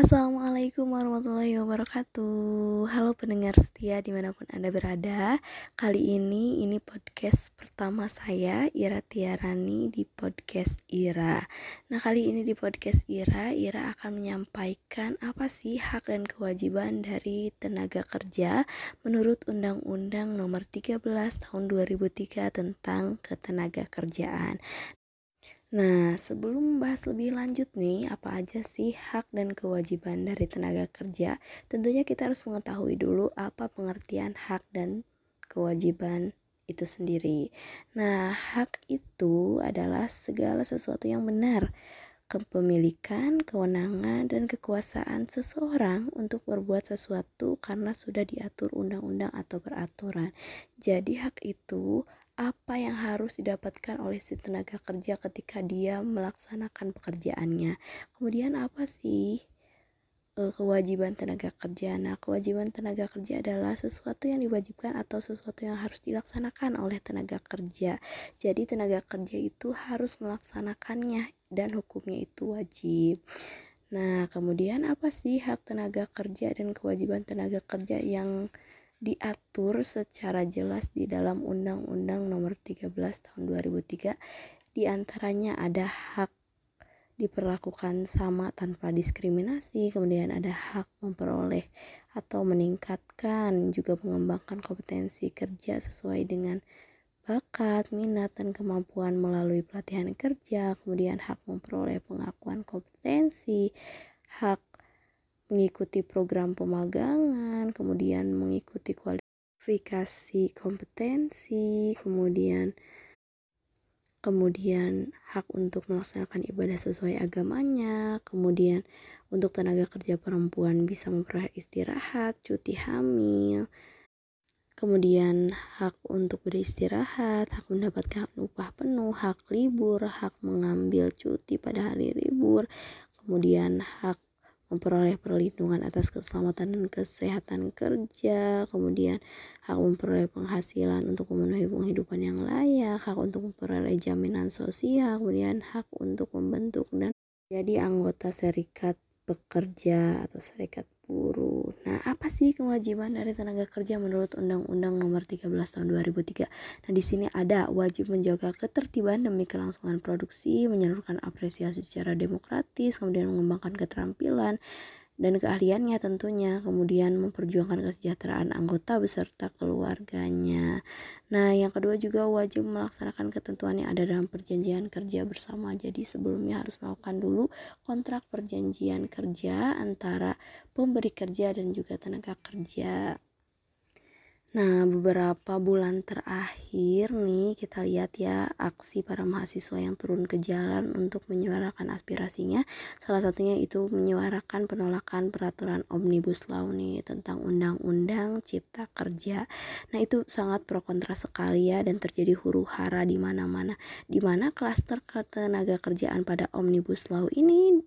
Assalamualaikum warahmatullahi wabarakatuh. Halo pendengar setia di mana pun anda berada. Kali ini ini podcast pertama saya Ira Tiarani di podcast Ira. Nah kali ini di podcast Ira Ira akan menyampaikan apa sih hak dan kewajiban dari tenaga kerja Menurut Undang-Undang nomor 13 tahun 2003 tentang ketenaga kerjaan Nah, sebelum membahas lebih lanjut nih, apa aja sih hak dan kewajiban dari tenaga kerja? Tentunya kita harus mengetahui dulu apa pengertian hak dan kewajiban itu sendiri. Nah, hak itu adalah segala sesuatu yang benar, kepemilikan, kewenangan, dan kekuasaan seseorang untuk berbuat sesuatu karena sudah diatur undang-undang atau peraturan. Jadi, hak itu apa yang harus didapatkan oleh si tenaga kerja ketika dia melaksanakan pekerjaannya. Kemudian apa sih e, kewajiban tenaga kerja? Nah, kewajiban tenaga kerja adalah sesuatu yang diwajibkan atau sesuatu yang harus dilaksanakan oleh tenaga kerja. Jadi tenaga kerja itu harus melaksanakannya dan hukumnya itu wajib. Nah, kemudian apa sih hak tenaga kerja dan kewajiban tenaga kerja yang diatur secara jelas di dalam Undang-Undang Nomor 13 Tahun 2003. Di antaranya ada hak diperlakukan sama tanpa diskriminasi, kemudian ada hak memperoleh atau meningkatkan juga mengembangkan kompetensi kerja sesuai dengan bakat, minat, dan kemampuan melalui pelatihan kerja, kemudian hak memperoleh pengakuan kompetensi, hak mengikuti program pemagangan, kemudian mengikuti kualifikasi kompetensi, kemudian kemudian hak untuk melaksanakan ibadah sesuai agamanya, kemudian untuk tenaga kerja perempuan bisa memperoleh istirahat, cuti hamil, kemudian hak untuk beristirahat, hak mendapatkan upah penuh, hak libur, hak mengambil cuti pada hari libur, kemudian hak memperoleh perlindungan atas keselamatan dan kesehatan kerja, kemudian hak memperoleh penghasilan untuk memenuhi penghidupan yang layak, hak untuk memperoleh jaminan sosial, kemudian hak untuk membentuk dan jadi anggota serikat pekerja atau serikat buruh. Nah, apa sih kewajiban dari tenaga kerja menurut Undang-Undang Nomor 13 Tahun 2003? Nah, di sini ada wajib menjaga ketertiban demi kelangsungan produksi, menyalurkan apresiasi secara demokratis, kemudian mengembangkan keterampilan, dan keahliannya tentunya kemudian memperjuangkan kesejahteraan anggota beserta keluarganya. Nah yang kedua juga wajib melaksanakan ketentuan yang ada dalam perjanjian kerja bersama. Jadi sebelumnya harus melakukan dulu kontrak perjanjian kerja antara pemberi kerja dan juga tenaga kerja Nah, beberapa bulan terakhir nih kita lihat ya aksi para mahasiswa yang turun ke jalan untuk menyuarakan aspirasinya. Salah satunya itu menyuarakan penolakan peraturan Omnibus Law nih tentang Undang-Undang Cipta Kerja. Nah, itu sangat pro kontra sekali ya dan terjadi huru-hara di mana-mana. Di mana klaster ketenaga kerjaan pada Omnibus Law ini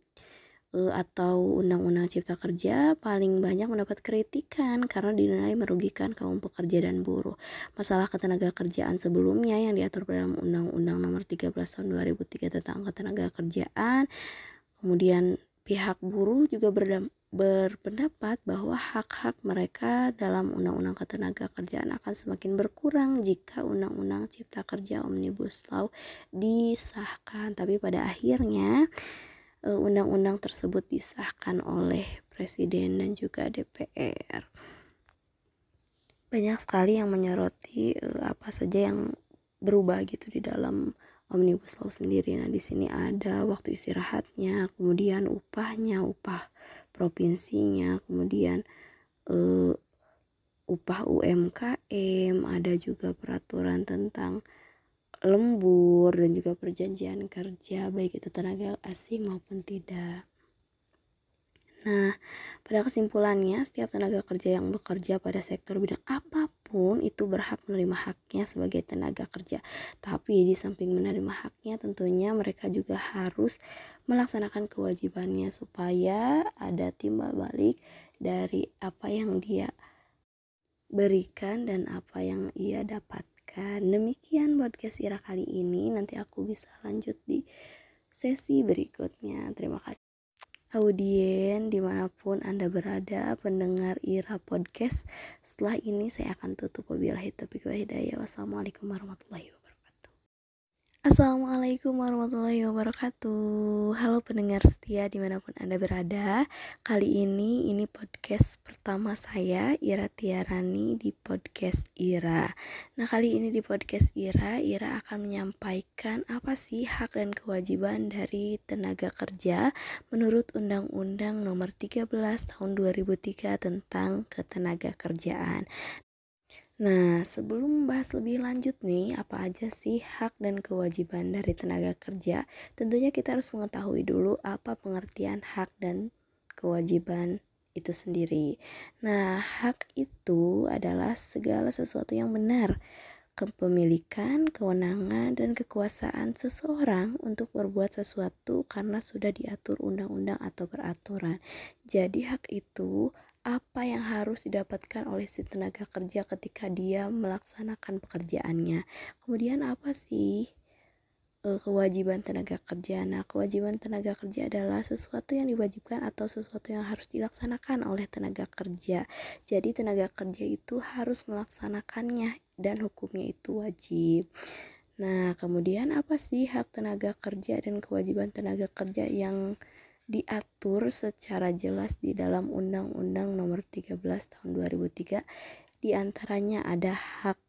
atau Undang-Undang Cipta Kerja paling banyak mendapat kritikan karena dinilai merugikan kaum pekerja dan buruh. Masalah ketenaga kerjaan sebelumnya yang diatur dalam Undang-Undang Nomor 13 Tahun 2003 tentang ketenaga kerjaan, kemudian pihak buruh juga berpendapat bahwa hak-hak mereka dalam Undang-Undang Ketenaga Kerjaan akan semakin berkurang jika Undang-Undang Cipta Kerja Omnibus Law disahkan. Tapi pada akhirnya Eh, undang-undang tersebut disahkan oleh Presiden dan juga DPR. Banyak sekali yang menyoroti uh, apa saja yang berubah gitu di dalam Omnibus Law sendiri. Nah, di sini ada waktu istirahatnya, kemudian upahnya, upah provinsinya, kemudian uh, upah UMKM, ada juga peraturan tentang lembur dan juga perjanjian kerja baik itu tenaga asing maupun tidak. Nah, pada kesimpulannya, setiap tenaga kerja yang bekerja pada sektor bidang apa pun itu berhak menerima haknya sebagai tenaga kerja. Tapi di samping menerima haknya, tentunya mereka juga harus melaksanakan kewajibannya supaya ada timbal balik dari apa yang dia berikan dan apa yang ia dapat mendengarkan. Demikian podcast Ira kali ini. Nanti aku bisa lanjut di sesi berikutnya. Terima kasih. audien di mana pun Anda berada, pendengar Ira Podcast. Setelah ini saya akan tutup wabillahi taufiq wa hidayah. Wassalamualaikum warahmatullahi wabarakatuh. Assalamualaikum warahmatullahi wabarakatuh. Halo pendengar setia di mana pun anda berada. Kali ini ini podcast pertama saya Ira Tiarani di podcast Ira. Nah kali ini di podcast Ira Ira akan menyampaikan apa sih hak dan kewajiban dari tenaga kerja Menurut Undang-Undang nomor 13 tahun 2003 tentang ketenaga kerjaan Nah, sebelum membahas lebih lanjut nih, apa aja sih hak dan kewajiban dari tenaga kerja? Tentunya kita harus mengetahui dulu apa pengertian hak dan kewajiban itu sendiri. Nah, hak itu adalah segala sesuatu yang benar, kepemilikan, kewenangan, dan kekuasaan seseorang untuk berbuat sesuatu karena sudah diatur undang-undang atau peraturan. Jadi, hak itu apa yang harus didapatkan oleh si tenaga kerja ketika dia melaksanakan pekerjaannya. Kemudian apa sih e, kewajiban tenaga kerja? Nah, kewajiban tenaga kerja adalah sesuatu yang diwajibkan atau sesuatu yang harus dilaksanakan oleh tenaga kerja. Jadi tenaga kerja itu harus melaksanakannya dan hukumnya itu wajib. Nah, kemudian apa sih hak tenaga kerja dan kewajiban tenaga kerja yang diatur secara jelas di dalam Undang-Undang Nomor 13 Tahun 2003. Di antaranya ada hak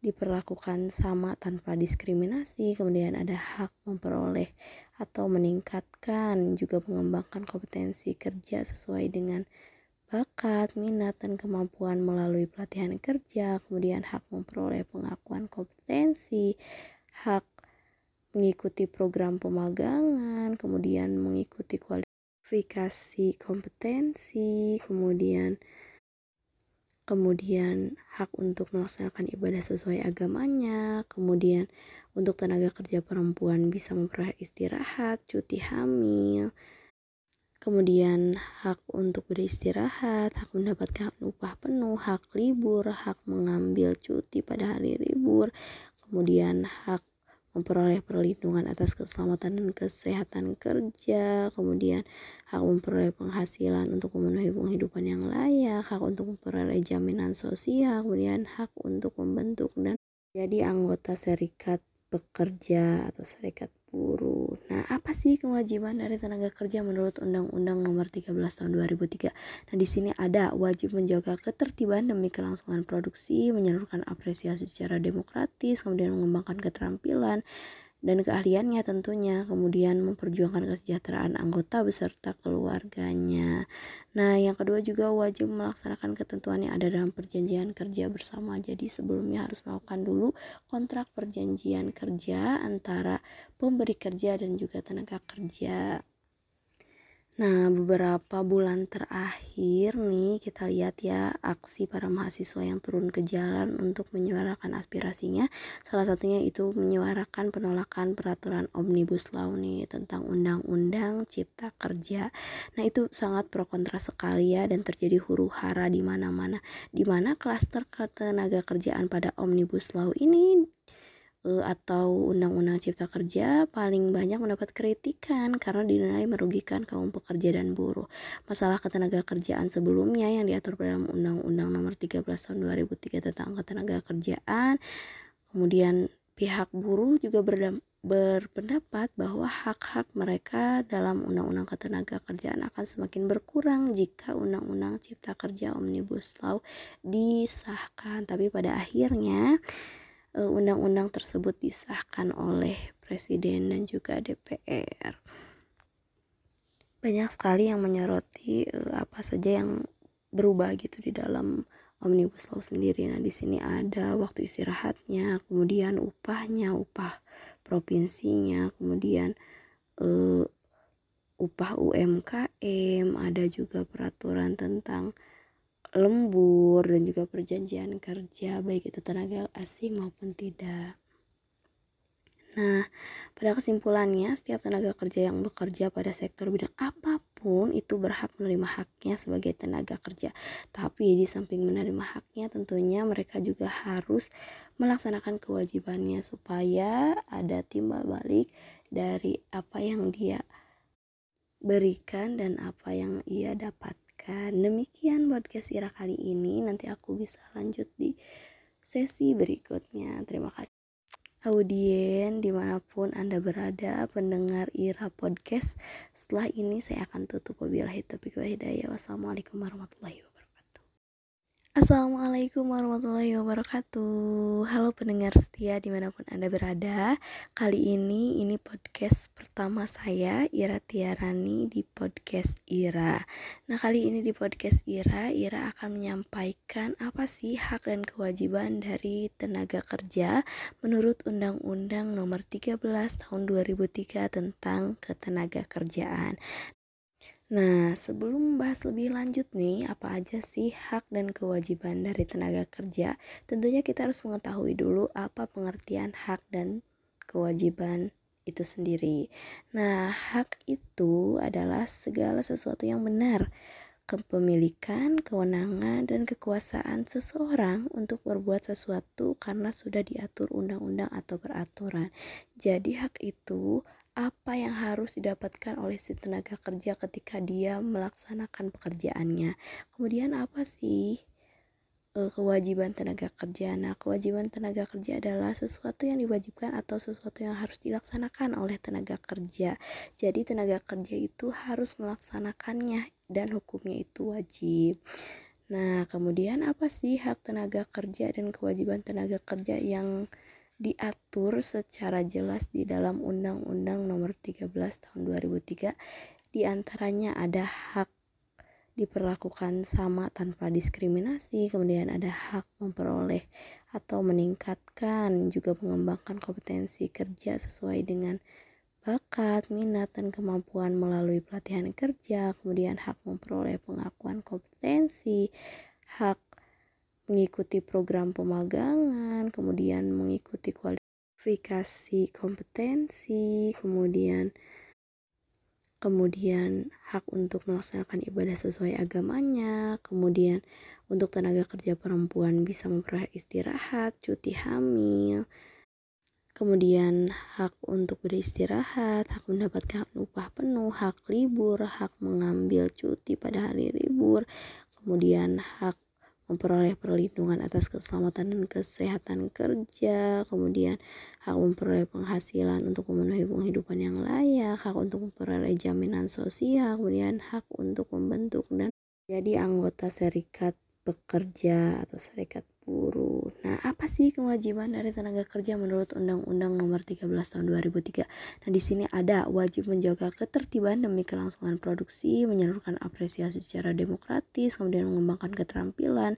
diperlakukan sama tanpa diskriminasi, kemudian ada hak memperoleh atau meningkatkan juga mengembangkan kompetensi kerja sesuai dengan bakat, minat, dan kemampuan melalui pelatihan kerja, kemudian hak memperoleh pengakuan kompetensi, hak mengikuti program pemagangan, kemudian mengikuti kualifikasi kompetensi, kemudian kemudian hak untuk melaksanakan ibadah sesuai agamanya, kemudian untuk tenaga kerja perempuan bisa memperoleh istirahat, cuti hamil, kemudian hak untuk beristirahat, hak mendapatkan upah penuh, hak libur, hak mengambil cuti pada hari libur, kemudian hak memperoleh perlindungan atas keselamatan dan kesehatan kerja, kemudian hak memperoleh penghasilan untuk memenuhi penghidupan yang layak, hak untuk memperoleh jaminan sosial, kemudian hak untuk membentuk dan jadi anggota serikat pekerja atau serikat buruh. Nah, apa sih kewajiban dari tenaga kerja menurut Undang-Undang Nomor 13 Tahun 2003? Nah, di sini ada wajib menjaga ketertiban demi kelangsungan produksi, menyalurkan apresiasi secara demokratis, kemudian mengembangkan keterampilan, dan keahliannya tentunya kemudian memperjuangkan kesejahteraan anggota beserta keluarganya. Nah yang kedua juga wajib melaksanakan ketentuan yang ada dalam perjanjian kerja bersama. Jadi sebelumnya harus melakukan dulu kontrak perjanjian kerja antara pemberi kerja dan juga tenaga kerja Nah, beberapa bulan terakhir nih kita lihat ya aksi para mahasiswa yang turun ke jalan untuk menyuarakan aspirasinya. Salah satunya itu menyuarakan penolakan peraturan Omnibus Law nih tentang Undang-Undang Cipta Kerja. Nah, itu sangat pro kontra sekali ya dan terjadi huru-hara di mana-mana. Di mana klaster ketenaga kerjaan pada Omnibus Law ini atau Undang-Undang Cipta Kerja paling banyak mendapat kritikan karena dinilai merugikan kaum pekerja dan buruh. Masalah ketenaga kerjaan sebelumnya yang diatur dalam Undang-Undang Nomor 13 Tahun 2003 tentang ketenaga kerjaan, kemudian pihak buruh juga berpendapat bahwa hak-hak mereka dalam Undang-Undang Ketenaga Kerjaan akan semakin berkurang jika Undang-Undang Cipta Kerja Omnibus Law disahkan. Tapi pada akhirnya Eh, undang-undang tersebut disahkan oleh Presiden dan juga DPR. Banyak sekali yang menyoroti uh, apa saja yang berubah gitu di dalam Omnibus Law sendiri. Nah, di sini ada waktu istirahatnya, kemudian upahnya, upah provinsinya, kemudian uh, upah UMKM, ada juga peraturan tentang lembur dan juga perjanjian kerja baik itu tenaga asing maupun tidak. Nah, pada kesimpulannya, setiap tenaga kerja yang bekerja pada sektor bidang apa pun itu berhak menerima haknya sebagai tenaga kerja. Tapi di samping menerima haknya, tentunya mereka juga harus melaksanakan kewajibannya supaya ada timbal balik dari apa yang dia berikan dan apa yang ia dapatkan. Demikian podcast Ira kali ini. Nanti aku bisa lanjut di sesi berikutnya. Terima kasih. Audien di mana pun Anda berada, pendengar Ira Podcast. Setelah ini saya akan tutup. Wabillahi taufiq wa hidayah. Wassalamualaikum warahmatullahi wabarakatuh. Assalamualaikum warahmatullahi wabarakatuh. Halo pendengar setia di mana pun anda berada. Kali ini ini podcast pertama saya Ira Tiarani di podcast Ira. Nah kali ini di podcast Ira Ira akan menyampaikan apa sih hak dan kewajiban dari tenaga kerja Menurut Undang-Undang nomor 13 tahun 2003 tentang ketenaga kerjaan Nah, sebelum membahas lebih lanjut nih, apa aja sih hak dan kewajiban dari tenaga kerja? Tentunya kita harus mengetahui dulu apa pengertian hak dan kewajiban itu sendiri. Nah, hak itu adalah segala sesuatu yang benar, kepemilikan, kewenangan, dan kekuasaan seseorang untuk berbuat sesuatu karena sudah diatur undang-undang atau peraturan. Jadi, hak itu apa yang harus didapatkan oleh si tenaga kerja ketika dia melaksanakan pekerjaannya. Kemudian apa sih e, kewajiban tenaga kerja? Nah, kewajiban tenaga kerja adalah sesuatu yang diwajibkan atau sesuatu yang harus dilaksanakan oleh tenaga kerja. Jadi tenaga kerja itu harus melaksanakannya dan hukumnya itu wajib. Nah, kemudian apa sih hak tenaga kerja dan kewajiban tenaga kerja yang diatur secara jelas di dalam Undang-Undang Nomor 13 Tahun 2003. Di antaranya ada hak diperlakukan sama tanpa diskriminasi, kemudian ada hak memperoleh atau meningkatkan juga mengembangkan kompetensi kerja sesuai dengan bakat, minat, dan kemampuan melalui pelatihan kerja, kemudian hak memperoleh pengakuan kompetensi, hak mengikuti program pemagangan, kemudian mengikuti kualifikasi kompetensi, kemudian kemudian hak untuk melaksanakan ibadah sesuai agamanya, kemudian untuk tenaga kerja perempuan bisa memperoleh istirahat, cuti hamil, kemudian hak untuk beristirahat, hak mendapatkan upah penuh, hak libur, hak mengambil cuti pada hari libur, kemudian hak memperoleh perlindungan atas keselamatan dan kesehatan kerja, kemudian hak memperoleh penghasilan untuk memenuhi penghidupan yang layak, hak untuk memperoleh jaminan sosial, kemudian hak untuk membentuk dan jadi anggota serikat pekerja atau serikat buruh. Nah, apa sih kewajiban dari tenaga kerja menurut Undang-Undang Nomor 13 Tahun 2003? Nah, di sini ada wajib menjaga ketertiban demi kelangsungan produksi, menyalurkan apresiasi secara demokratis, kemudian mengembangkan keterampilan,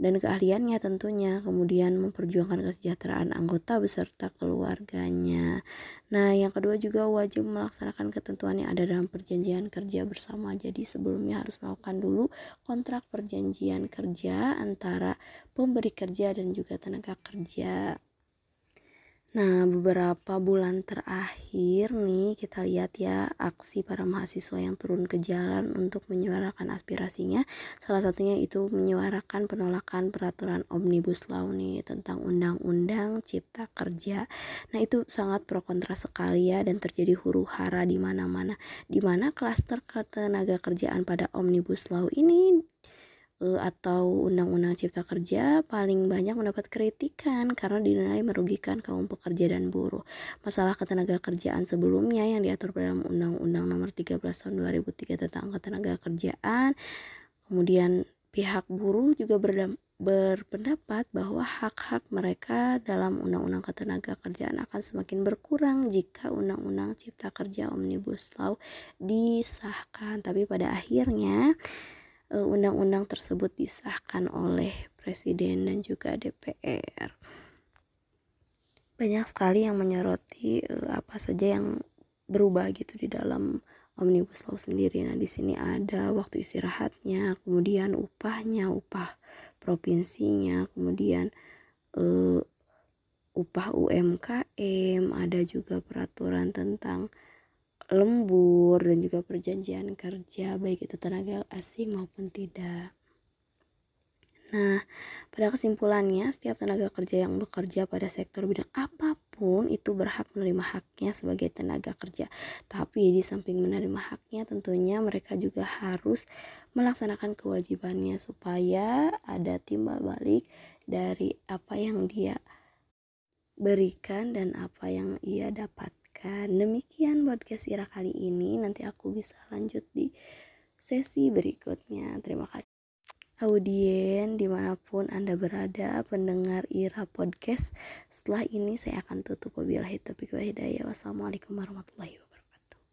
dan keahliannya tentunya kemudian memperjuangkan kesejahteraan anggota beserta keluarganya. Nah yang kedua juga wajib melaksanakan ketentuan yang ada dalam perjanjian kerja bersama. Jadi sebelumnya harus melakukan dulu kontrak perjanjian kerja antara pemberi kerja dan juga tenaga kerja Nah, beberapa bulan terakhir nih kita lihat ya aksi para mahasiswa yang turun ke jalan untuk menyuarakan aspirasinya. Salah satunya itu menyuarakan penolakan peraturan Omnibus Law nih tentang Undang-Undang Cipta Kerja. Nah, itu sangat pro kontra sekali ya dan terjadi huru hara di mana-mana. Di mana klaster ketenaga kerjaan pada Omnibus Law ini atau undang-undang cipta kerja paling banyak mendapat kritikan karena dinilai merugikan kaum pekerja dan buruh. Masalah ketenaga kerjaan sebelumnya yang diatur dalam undang-undang nomor 13 tahun 2003 tentang ketenaga kerjaan. Kemudian pihak buruh juga berpendapat bahwa hak-hak mereka dalam undang-undang ketenaga kerjaan akan semakin berkurang jika undang-undang cipta kerja omnibus law disahkan tapi pada akhirnya Eh, undang-undang tersebut disahkan oleh Presiden dan juga DPR. Banyak sekali yang menyoroti uh, apa saja yang berubah gitu di dalam Omnibus Law sendiri. Nah, di sini ada waktu istirahatnya, kemudian upahnya, upah provinsinya, kemudian uh, upah UMKM, ada juga peraturan tentang lembur dan juga perjanjian kerja baik itu tenaga asing maupun tidak. Nah, pada kesimpulannya, setiap tenaga kerja yang bekerja pada sektor bidang apa pun itu berhak menerima haknya sebagai tenaga kerja. Tapi di samping menerima haknya, tentunya mereka juga harus melaksanakan kewajibannya supaya ada timbal balik dari apa yang dia berikan dan apa yang ia dapatkan. Demikian podcast Ira kali ini. Nanti aku bisa lanjut di sesi berikutnya. Terima kasih audien di mana pun Anda berada pendengar Ira Podcast setelah ini saya akan tutup wabillahi taufiq wassalamualaikum warahmatullahi wabarakatuh